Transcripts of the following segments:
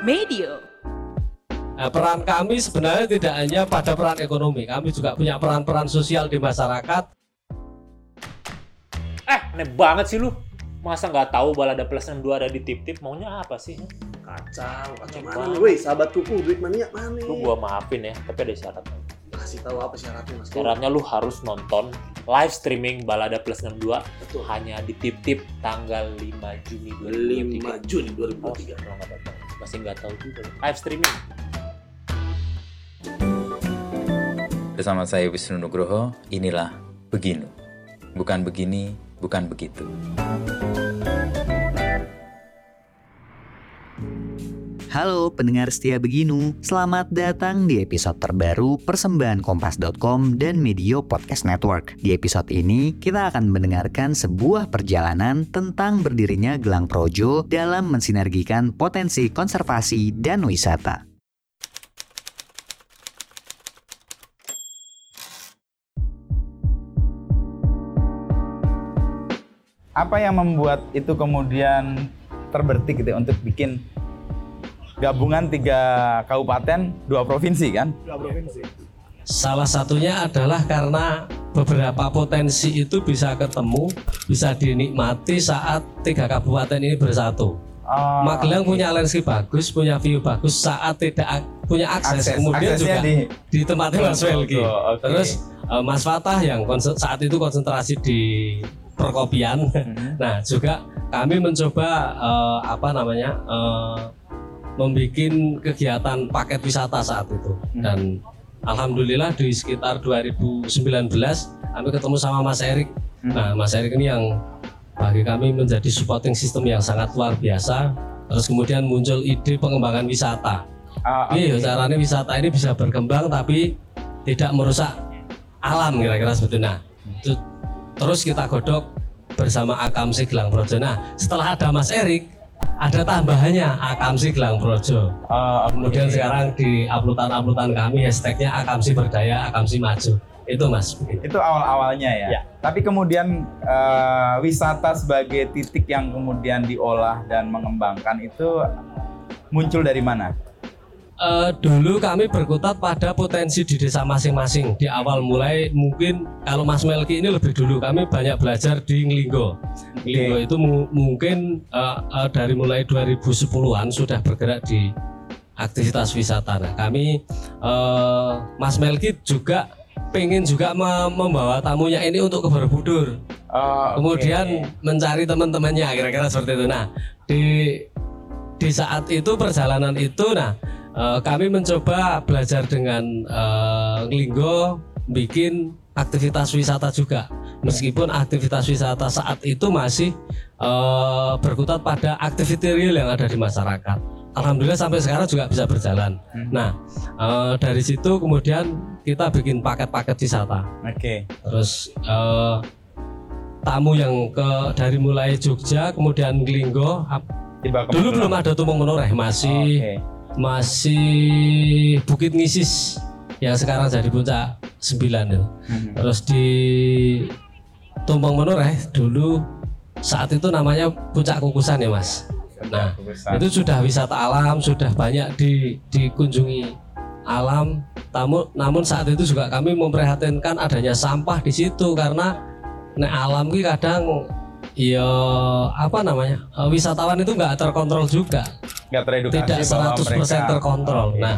Medio. Nah, peran kami sebenarnya tidak hanya pada peran ekonomi, kami juga punya peran-peran sosial di masyarakat. Eh, aneh banget sih lu. Masa nggak tahu balada plus 62 ada di tip-tip? Maunya apa sih? Kacau, kacau mana woi, sahabatku, uh, duit mania mana nih? Lu gua maafin ya, tapi ada syaratnya. Kasih tahu apa syaratnya, Mas. Syaratnya lu harus nonton live streaming balada plus 62 Betul. hanya di tip-tip tanggal 5 Juni 5 2023. Juni Oh, 2023. kalau nggak tahu. Masih nggak tahu juga. Live streaming. Bersama saya Wisnu Nugroho, inilah Beginu. Bukan begini, bukan begitu. Halo pendengar setia Beginu, selamat datang di episode terbaru persembahan Kompas.com dan Medio Podcast Network. Di episode ini, kita akan mendengarkan sebuah perjalanan tentang berdirinya Gelang Projo dalam mensinergikan potensi konservasi dan wisata. apa yang membuat itu kemudian terbertik gitu ya untuk bikin gabungan tiga kabupaten dua provinsi kan Salah satunya adalah karena beberapa potensi itu bisa ketemu, bisa dinikmati saat tiga kabupaten ini bersatu. Oh, Magelang punya landscape bagus, punya view bagus saat tidak ak- punya akses, akses kemudian aksesnya juga di di tempatnya Mas betul, oke. Terus eh, Mas Fatah yang konsen- saat itu konsentrasi di perkopian. Mhm. Nah, juga kami mencoba eh, apa namanya? eh, membuat kegiatan paket wisata saat itu Hmm. dan alhamdulillah di sekitar 2019 kami ketemu sama Mas Erik. Hmm. Nah, Mas Erik ini yang bagi kami menjadi supporting system yang sangat luar biasa. Terus kemudian muncul ide pengembangan wisata. Ah, Iya, oke. caranya wisata ini bisa berkembang tapi tidak merusak alam kira-kira seperti itu. Nah, itu terus kita godok bersama Akamsi Gelang Projo. Nah, setelah ada Mas Erik, ada tambahannya Akamsi Gelang Projo. Oh, oke. Kemudian sekarang di uploadan-uploadan kami hashtagnya Akamsi Berdaya, Akamsi Maju. Itu Mas. itu awal-awalnya ya. Ya. Tapi kemudian eh, wisata sebagai titik yang kemudian diolah dan mengembangkan itu muncul dari mana? Eh, dulu kami berkutat pada potensi di desa masing-masing di awal mulai mungkin kalau Mas Melki ini lebih dulu kami banyak belajar di Nglinggo. Nglinggo itu mu- mungkin eh, eh, dari mulai 2010-an sudah bergerak di aktivitas wisata. Nah, kami eh, Mas Melki juga pengen juga me- membawa tamunya ini untuk ke Borobudur. Oh. Kemudian mencari teman-temannya kira-kira seperti itu. Nah, di di saat itu perjalanan itu nah eh, kami mencoba belajar dengan eh, Linggo bikin aktivitas wisata juga. Meskipun aktivitas wisata saat itu masih eh, berkutat pada activity real yang ada di masyarakat. Alhamdulillah sampai sekarang juga bisa berjalan. Hmm. Nah, eh, dari situ kemudian kita bikin paket-paket wisata Oke. terus eh, tamu yang ke dari mulai Jogja kemudian Glinggo ke dulu belum ada Tumong Menoreh masih Oke. Masih Bukit Ngisis yang sekarang jadi puncak 9 itu. Mhm. terus di Tumpeng Menoreh dulu saat itu namanya puncak kukusan ya mas. Nah, itu sudah wisata alam sudah banyak di, dikunjungi alam. Tamu namun saat itu juga kami memprihatinkan adanya sampah di situ karena nek alam ini kadang ya apa namanya eh, wisatawan itu nggak terkontrol juga nggak teredukasi tidak bahwa 100% mereka- terkontrol. Oke. Nah,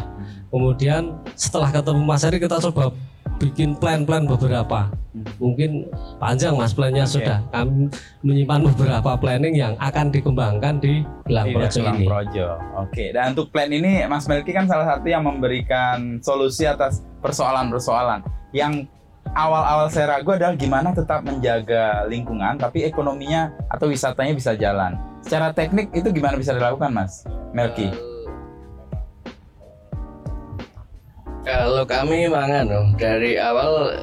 kemudian setelah ketemu Mas Heri kita coba bikin plan-plan beberapa. Mungkin panjang Mas plannya Oke. sudah. Kami menyimpan beberapa planning yang akan dikembangkan di Gelang Iya, Projo ini. Projo. Oke, dan untuk plan ini Mas Melki kan salah satu yang memberikan solusi atas persoalan-persoalan yang awal-awal saya ragu adalah gimana tetap menjaga lingkungan tapi ekonominya atau wisatanya bisa jalan. Secara teknik itu gimana bisa dilakukan, Mas Melki? Kalau kami mangan dong dari awal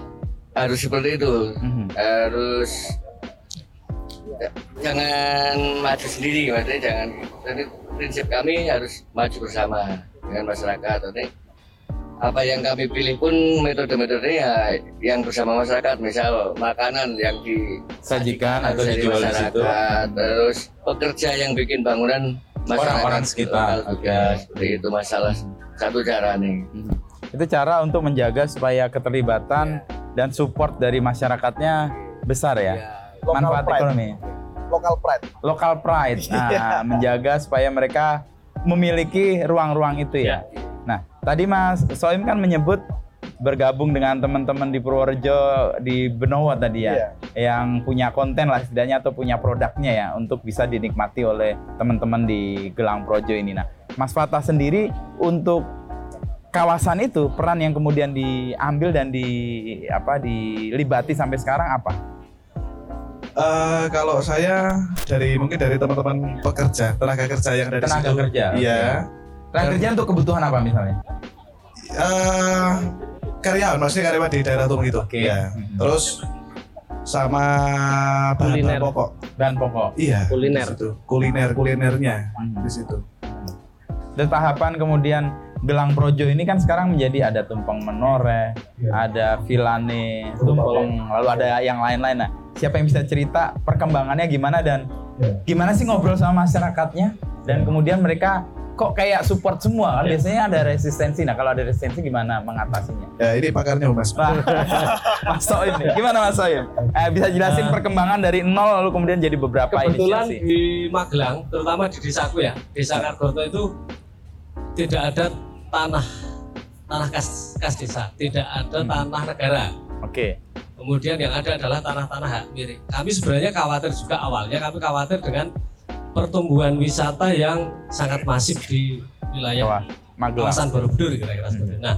harus seperti itu Mhm. harus jangan maju sendiri maksudnya jangan jadi prinsip kami harus maju bersama dengan masyarakat Jadi, apa yang kami pilih pun metode-metodenya yang bersama masyarakat misal makanan yang di Sajikan atau dari dijual di situ. masyarakat terus pekerja yang bikin bangunan Orang-orang masyarakat sekitar, juga seperti itu masalah satu cara nih. Itu cara untuk menjaga supaya keterlibatan dan support dari masyarakatnya besar ya. Local Manfaat pride. ekonomi. Local pride. Local pride. Nah, menjaga supaya mereka memiliki ruang-ruang itu ya. Nah, tadi Mas Soim kan menyebut bergabung dengan teman-teman di Purworejo di Benowo tadi ya, yang punya konten lah setidaknya atau punya produknya ya untuk bisa dinikmati oleh teman-teman di Gelang Projo ini. Nah, Mas Fatah sendiri untuk kawasan itu peran yang kemudian diambil dan di apa dilibati sampai sekarang apa? Eh, kalau saya dari mungkin dari teman-teman pekerja tenaga kerja yang ada di Tenaga situ. kerja, Iya. Tenaga kerja untuk kebutuhan apa misalnya? Eh, karyawan, maksudnya karyawan di daerah Tung itu. Oke. Iya. Mhm. Terus sama bahan Kuliner. pokok. Dan pokok. Iya. Kuliner. di situ. Kuliner kulinernya Mhm. di situ. Dan tahapan kemudian Gelang Projo ini kan sekarang menjadi ada tumpeng menoreh, ada vilane, tumpeng, lalu ada yang lain-lain. Nah, siapa yang bisa cerita perkembangannya gimana dan gimana sih ngobrol sama masyarakatnya dan kemudian mereka kok kayak support semua kan biasanya ada resistensi. Nah, kalau ada resistensi gimana mengatasinya? Ya ini pakarnya Mas. Mas Soim nih, gimana Mas Soim? Eh, bisa jelasin perkembangan dari nol lalu kemudian jadi beberapa Kebetulan inisiasi. di Magelang, terutama di desaku ya, desa Kargoto itu tidak ada tanah tanah kas, kas desa, tidak ada Hmm. tanah negara. Oke. Kemudian yang ada adalah tanah-tanah hak milik. Kami sebenarnya khawatir juga awalnya kami khawatir dengan pertumbuhan wisata yang sangat masif di wilayah kawasan Borobudur kira-kira seperti itu. Nah,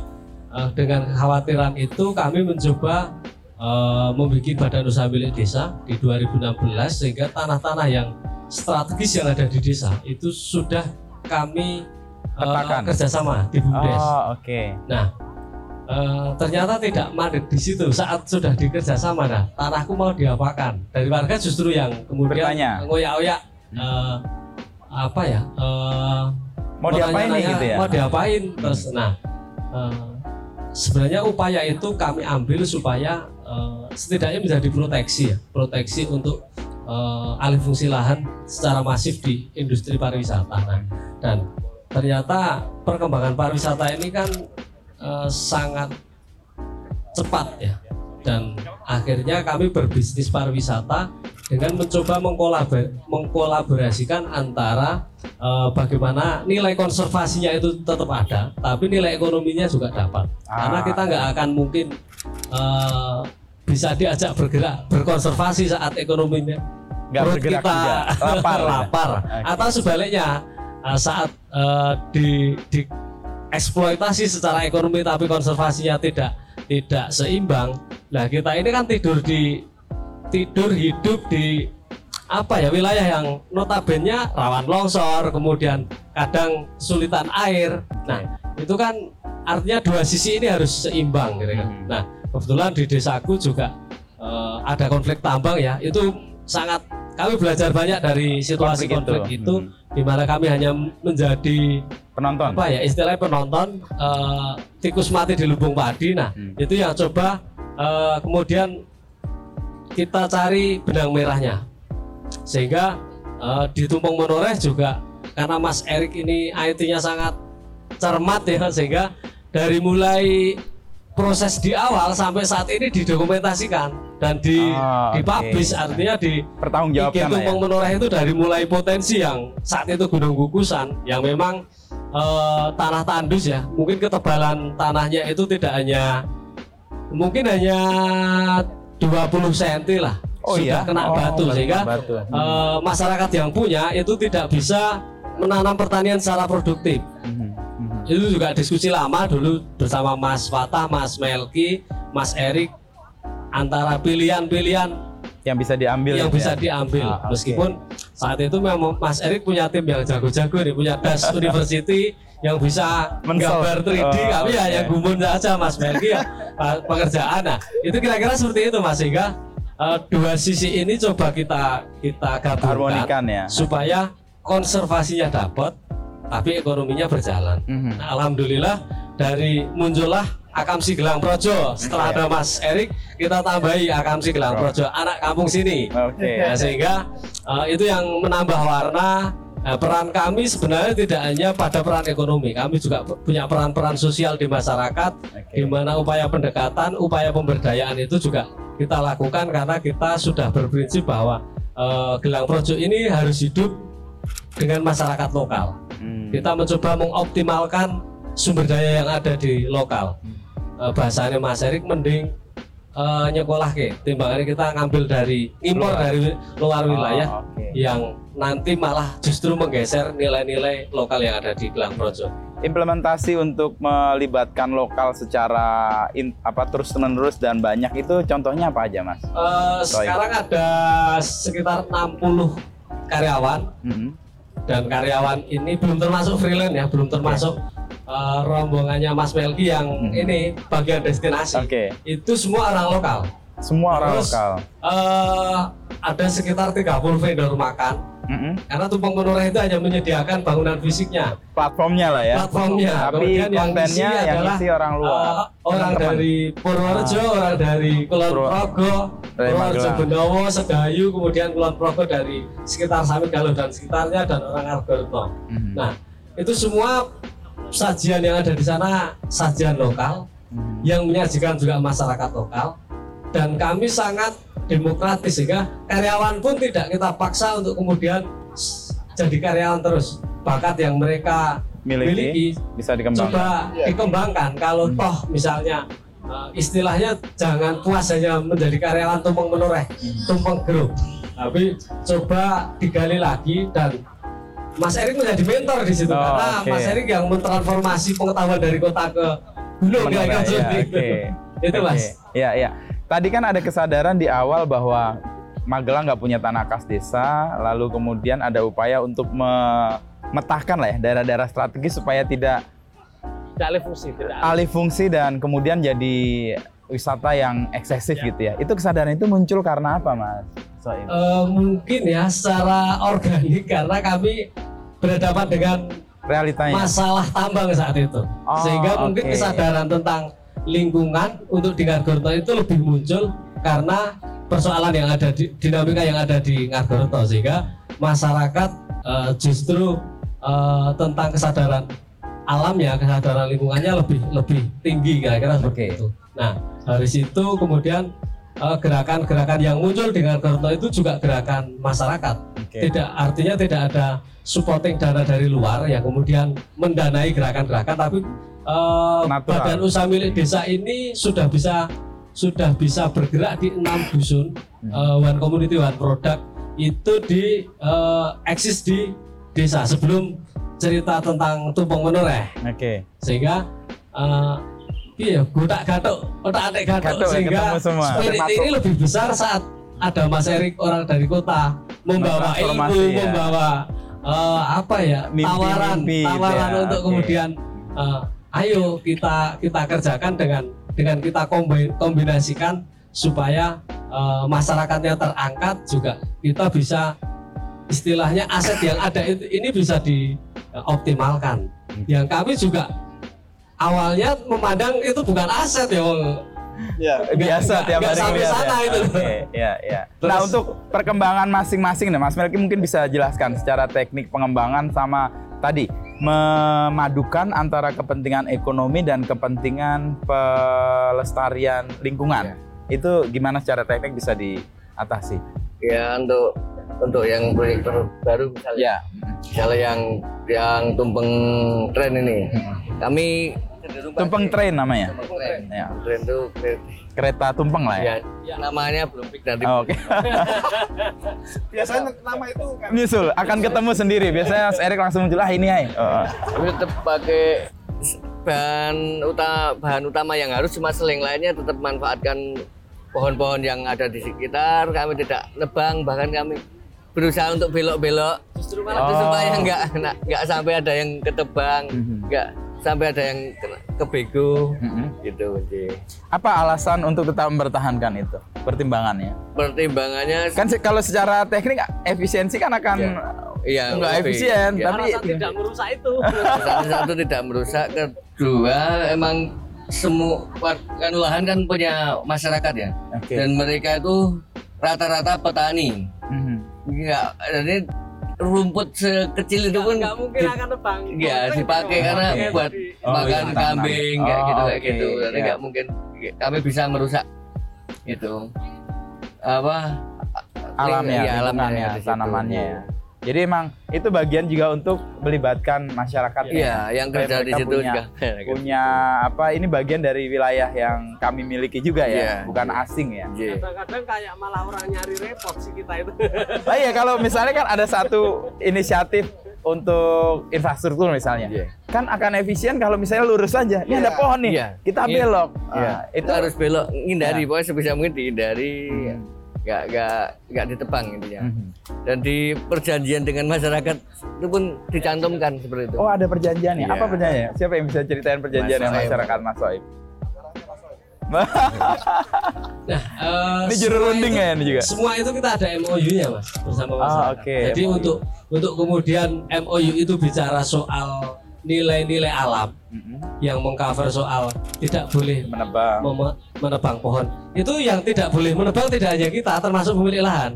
eh, dengan kekhawatiran itu kami mencoba eh, membuat badan usaha milik desa di 2016 sehingga tanah-tanah yang strategis yang ada di desa itu sudah kami Petakan. kerjasama di BUMDes. Oh, oke. Nah, eh, ternyata tidak mandek di situ saat sudah dikerjasama. Nah, tanahku mau diapakan? Dari warga justru yang kemudian Bertanya. Eh, apa ya? eh, Mau diapain nih gitu ya? Mau diapain terus nah eh, sebenarnya upaya itu kami ambil supaya eh, setidaknya menjadi proteksi ya, proteksi untuk eh, alih fungsi lahan secara masif di industri pariwisata. Nah, dan ternyata perkembangan pariwisata ini kan eh, sangat cepat ya. Dan akhirnya kami berbisnis pariwisata dengan mencoba mengkolabor- mengkolaborasikan antara eh, bagaimana nilai konservasinya itu tetap ada, tapi nilai ekonominya juga dapat. Karena Ah. kita nggak akan mungkin eh, bisa diajak bergerak berkonservasi saat ekonominya Nggak bergerak kita juga. Lapar. lapar. Oke. Atau sebaliknya eh, saat eh, di di eksploitasi secara ekonomi tapi konservasinya tidak tidak seimbang. Nah kita ini kan tidur di tidur hidup di apa ya wilayah yang notabene rawan longsor, kemudian kadang kesulitan air. Nah itu kan artinya dua sisi ini harus seimbang gitu kan. Hmm. Nah kebetulan di desaku juga eh, ada konflik tambang ya itu sangat kami belajar banyak dari situasi Konflik konflik, itu. itu, Hmm. di mana kami hanya menjadi Penonton. apa ya istilahnya penonton eh, tikus mati di lubung padi nah Hmm. itu yang coba eh, kemudian kita cari benang merahnya sehingga eh, di Tumpeng Menoreh juga karena Mas Erik ini IT-nya sangat cermat ya sehingga dari mulai proses di awal sampai saat ini didokumentasikan dan di oke. dipublish artinya di Pertanggung IG jawabkan lah ya. Menoreh itu dari mulai potensi yang saat itu gunung gugusan yang memang eh, tanah tandus ya mungkin ketebalan tanahnya itu tidak hanya mungkin hanya 20 cm lah Oh sudah iya. kena Oh, batu sehingga batu. eh, masyarakat yang punya itu tidak bisa menanam pertanian secara produktif mhm. Itu juga diskusi lama dulu bersama Mas Fatah, Mas Melki, Mas Erik antara pilihan-pilihan Yang bisa diambil yang gitu bisa ya. diambil Ah, meskipun saat itu memang Mas Erik punya tim yang jago-jago nih punya Das University yang bisa menggambar 3D Oh, kami oke. hanya gumun saja Mas Melki ya pekerjaan nah itu kira-kira seperti itu Mas sehingga uh, dua sisi ini coba kita kita gabungkan Harmonikan ya. supaya konservasinya dapat tapi ekonominya berjalan Mhm. Nah, Alhamdulillah dari muncullah Akamsi Gelang Projo. Setelah ada Mas Erik, kita tambahi Akamsi Gelang Projo, anak kampung sini. Oke. Nah, sehingga uh, itu yang menambah warna Nah, peran kami sebenarnya tidak hanya pada peran ekonomi, kami juga punya peran-peran sosial di masyarakat, di mana upaya pendekatan, upaya pemberdayaan itu juga kita lakukan karena kita sudah berprinsip bahwa eh, Gelang Projo ini harus hidup dengan masyarakat lokal. Hmm. Kita mencoba mengoptimalkan sumber daya yang ada di lokal. Eh, bahasanya Mas Erik mending eh, nyekolah ke, timbangannya kita ngambil dari impor dari luar wilayah Oh, oke. yang nanti malah justru menggeser nilai-nilai lokal yang ada di Gelang Projo. implementasi untuk melibatkan lokal secara in- apa terus menerus dan banyak itu contohnya apa aja mas? Eh, sekarang ada sekitar 60 karyawan Mhm. Dan karyawan ini belum termasuk freelance ya, belum termasuk eh, rombongannya Mas Melki yang Hmm. ini bagian destinasi. Oke, Itu semua orang lokal. semua orang Terus, lokal. eh, ada sekitar 30 vendor makan Mhm. karena Tumpeng Menoreh itu hanya menyediakan bangunan fisiknya, Platformnya lah ya. platformnya. Tapi Kemudian yang kontennya isi yang adalah isi orang luar. eh, orang Teman-teman. dari Purworejo, orang dari Kulon Progo, Dari Purworejo Magelang. Bendowo, Sedayu, kemudian Kulon Progo dari sekitar Samit Galuh dan sekitarnya dan orang Argorno. Mhm. Nah, itu semua sajian yang ada di sana sajian lokal Mhm. yang menyajikan juga masyarakat lokal dan kami sangat demokratis sehingga karyawan pun tidak kita paksa untuk kemudian jadi karyawan terus bakat yang mereka miliki, miliki bisa dikembangkan. coba dikembangkan kalau toh misalnya uh, istilahnya jangan puas hanya menjadi karyawan tumpeng menoreh tumpeng grup tapi coba digali lagi dan Mas Erik menjadi mentor di situ Oh, karena oke. Mas Erik yang mentransformasi pengetahuan dari kota ke gunung Menoreh, kira-kira ya, seperti itu. Oke. Mas Iya, iya. Tadi kan ada kesadaran di awal bahwa Magelang nggak punya tanah kas desa, lalu kemudian ada upaya untuk memetakan lah ya daerah-daerah strategis supaya tidak Tidak alih fungsi, tidak alih. alih fungsi dan kemudian jadi wisata yang eksesif gitu ya. Itu kesadaran itu muncul karena apa, Mas? Soim? Eh, mungkin ya secara organik karena kami berhadapan dengan Realitanya. masalah tambang saat itu Oh, sehingga mungkin oke. kesadaran tentang lingkungan untuk di Ngargoretno itu lebih muncul karena persoalan yang ada di dinamika yang ada di Ngargoretno sehingga masyarakat eh, justru eh, tentang kesadaran alamnya kesadaran lingkungannya lebih lebih tinggi kira-kira seperti Oke. itu. Nah dari situ kemudian eh, gerakan-gerakan yang muncul di Ngargoretno itu juga gerakan masyarakat Oke. tidak artinya tidak ada supporting dana dari luar yang kemudian mendanai gerakan-gerakan tapi Natural. badan usaha milik desa ini sudah bisa sudah bisa bergerak di enam dusun eh, one community one product itu di eh, eksis di desa sebelum cerita tentang tumpeng menoreh Oke. sehingga eh iya godak gatuk otak atik gatuk Gatuk ya, sehingga semua. spirit Termasuk. ini lebih besar saat ada Mas Erik orang dari kota membawa ilmu ya. membawa eh, apa ya Mimpi-mimpi tawaran gitu tawaran ya, untuk oke. kemudian eh, ayo kita kita kerjakan dengan dengan kita kombi- kombinasikan supaya eh, masyarakatnya terangkat juga kita bisa istilahnya aset yang ada itu ini bisa dioptimalkan. Yang kami juga awalnya memandang itu bukan aset ya, Wong. Ya. biasa nggak- tiap hari sampai sana ya. itu. Oke, ya, ya. Terus- nah, untuk perkembangan masing-masing nih, Mas Melki mungkin bisa jelaskan secara teknik pengembangan sama tadi memadukan antara kepentingan ekonomi dan kepentingan pelestarian lingkungan. Itu gimana secara teknik bisa diatasi? Ya untuk untuk yang proyek terbaru misalnya, Ya. misalnya yang yang tumpeng tren ini, kami cenderung Tumpeng train namanya. tumpeng tren. Ya. Tren itu kereta- Kereta tumpeng lah ya. ya, namanya belum fix nanti. Oh, Oke. Biasanya nama itu kan Nyusul akan ketemu sendiri. Biasanya Mas Erik langsung muncul ah ini ay. Oh, Kami tetap pakai bahan utama bahan utama yang harus cuma seling lainnya tetap manfaatkan pohon-pohon yang ada di sekitar kami tidak nebang bahkan kami berusaha untuk belok-belok justru malah Oh. supaya nggak nggak nggak sampai ada yang ketebang Mhm. nggak sampai ada yang kebego Mhm. gitu Ci. Apa alasan untuk tetap mempertahankan itu? Pertimbangannya. pertimbangannya Kan se- kalau secara teknik efisiensi kan akan iya nggak lebih. efisien, Ya, tapi tidak merusak itu. satu satu tidak merusak kedua emang semua warga lahan kan punya masyarakat ya Oke. dan mereka itu rata-rata petani Mhm. Enggak jadi rumput sekecil itu pun nggak mungkin akan nebang ya dipakai karena buat Oh, makan iya, kambing kayak Oh, gitu kayak oke, gitu. jadi iya. nggak mungkin kami bisa merusak itu apa? Alamnya, Iya, alamnya tanamannya ya. Jadi emang itu bagian juga untuk melibatkan masyarakat ya. Iya, yang Supaya kerja di situ punya- juga. punya apa ini bagian dari wilayah yang kami miliki juga ya, Iya, bukan iya. asing ya. Iya. kadang-kadang kayak malah orang nyari repot sih kita itu Lah ya kalau misalnya kan ada satu inisiatif untuk infrastruktur misalnya, Iya. kan akan efisien kalau misalnya lurus aja. Ini Iya. ada pohon nih, Iya. kita Iya. belok. Iya. Ah, itu itu harus belok Ya. ngindari pokoknya sebisa mungkin dihindari Hmm. Nggak nggak nggak ditebang intinya Mhm. dan di perjanjian dengan masyarakat itu pun dicantumkan seperti itu Oh ada perjanjian ya? Iya. Apa perjanjian? Siapa yang bisa ceritain perjanjian Mas masyarakat Mas Soib? nah eh, Ini juru runding ya ini juga? semua itu kita ada MOU-nya mas bersama Ah, masyarakat oke, jadi MOU. untuk untuk kemudian MOU itu bicara soal nilai-nilai alam Mhm. yang mengcover soal tidak boleh Menebang. menebang pohon itu yang tidak boleh menebang tidak hanya kita termasuk pemilik lahan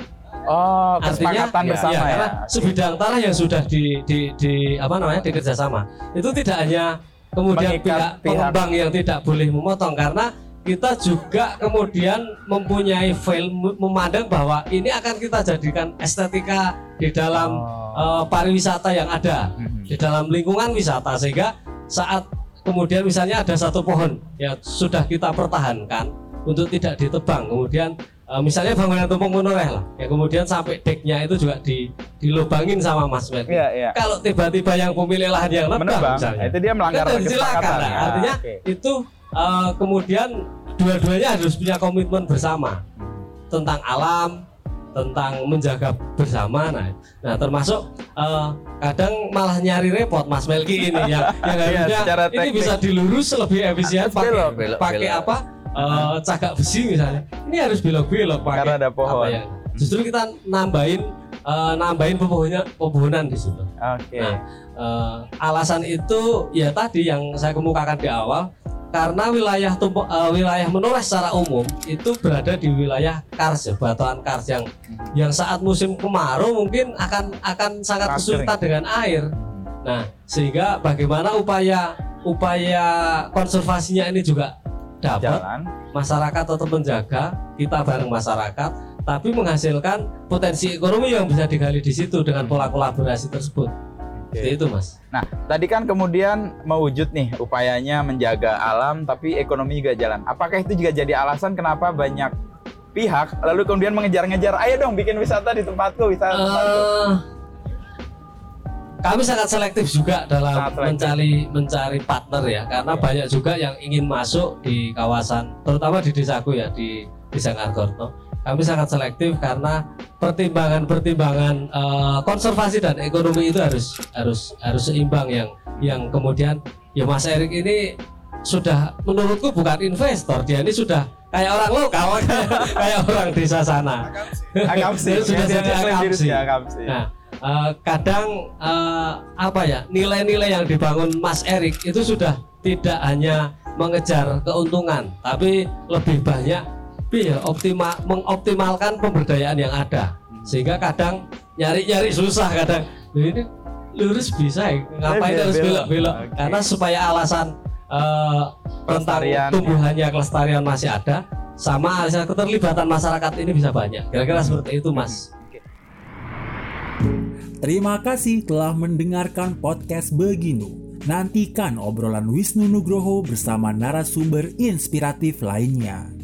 Oh, artinya ya, bersama ya, ya. karena sebidang tanah yang sudah di, di, di apa namanya dikerjasama itu tidak hanya kemudian Mengikat pihak pihak. pengembang yang tidak boleh memotong karena kita juga kemudian mempunyai file mem- memandang bahwa ini akan kita jadikan estetika di dalam Oh. eh, pariwisata yang ada Mhm. di dalam lingkungan wisata sehingga saat kemudian misalnya ada satu pohon yang sudah kita pertahankan untuk tidak ditebang kemudian eh, misalnya bangunan tumpeng monoreh lah ya kemudian sampai decknya itu juga di dilubangin sama Mas Melki Iya, iya. kalau tiba-tiba yang pemilik lahan yang nebang Menebang. misalnya Itu dia melanggar kan silakan kesepakatan. Nah, Ah, artinya oke. itu eh, kemudian dua-duanya harus punya komitmen bersama tentang alam tentang menjaga bersama nah, nah termasuk eh, kadang malah nyari repot Mas Melki ini yang yang Iya, harusnya secara ini teknik. bisa dilurus lebih efisien pakai pakai apa eh, cagak besi misalnya ini harus belok-belok pakai Karena ada pohon. apa ya. justru kita nambahin eh, nambahin pepohonan pepohonan di situ Oke. Nah, eh, alasan itu ya tadi yang saya kemukakan di awal karena wilayah tumpu, eh, wilayah Menores secara umum itu berada di wilayah kars ya, batuan kars yang yang saat musim kemarau mungkin akan akan sangat Sangat kesulitan dengan air. Nah, sehingga bagaimana upaya upaya konservasinya ini juga dapat Jalan. masyarakat tetap menjaga kita bareng masyarakat tapi menghasilkan potensi ekonomi yang bisa digali di situ dengan pola kolaborasi tersebut. Seperti itu, Mas. Nah, tadi kan kemudian mewujud nih upayanya menjaga alam tapi ekonomi juga jalan. Apakah itu juga jadi alasan kenapa banyak pihak lalu kemudian mengejar-ngejar, ayo dong bikin wisata di tempatku, wisata di tempatku. Eh, kami sangat selektif juga dalam Sangat selektif. mencari mencari partner ya, karena banyak juga yang ingin masuk di kawasan, terutama di desaku ya di Desa Ngargono. Kami sangat selektif karena pertimbangan-pertimbangan eh, konservasi dan ekonomi itu harus harus harus seimbang yang yang kemudian ya Mas Erik ini sudah menurutku bukan investor dia ini sudah kayak orang lokal kayak orang desa sana. Akamsi, sudah jadi akamsi. Nah, eh, kadang eh, apa ya nilai-nilai yang dibangun Mas Erik itu sudah tidak hanya mengejar keuntungan, tapi lebih banyak ya, optima, mengoptimalkan pemberdayaan yang ada. Sehingga kadang nyari-nyari susah kadang. "Loh, Ini lurus bisa ya, ngapain biar harus belok." belok-belok? Oke. Karena supaya alasan eh, tentang Pelestarian, tumbuhannya kelestarian masih ada, sama alasan keterlibatan masyarakat ini bisa banyak. Kira-kira seperti itu, Mas. Terima kasih telah mendengarkan podcast Beginu. Nantikan obrolan Wisnu Nugroho bersama narasumber inspiratif lainnya.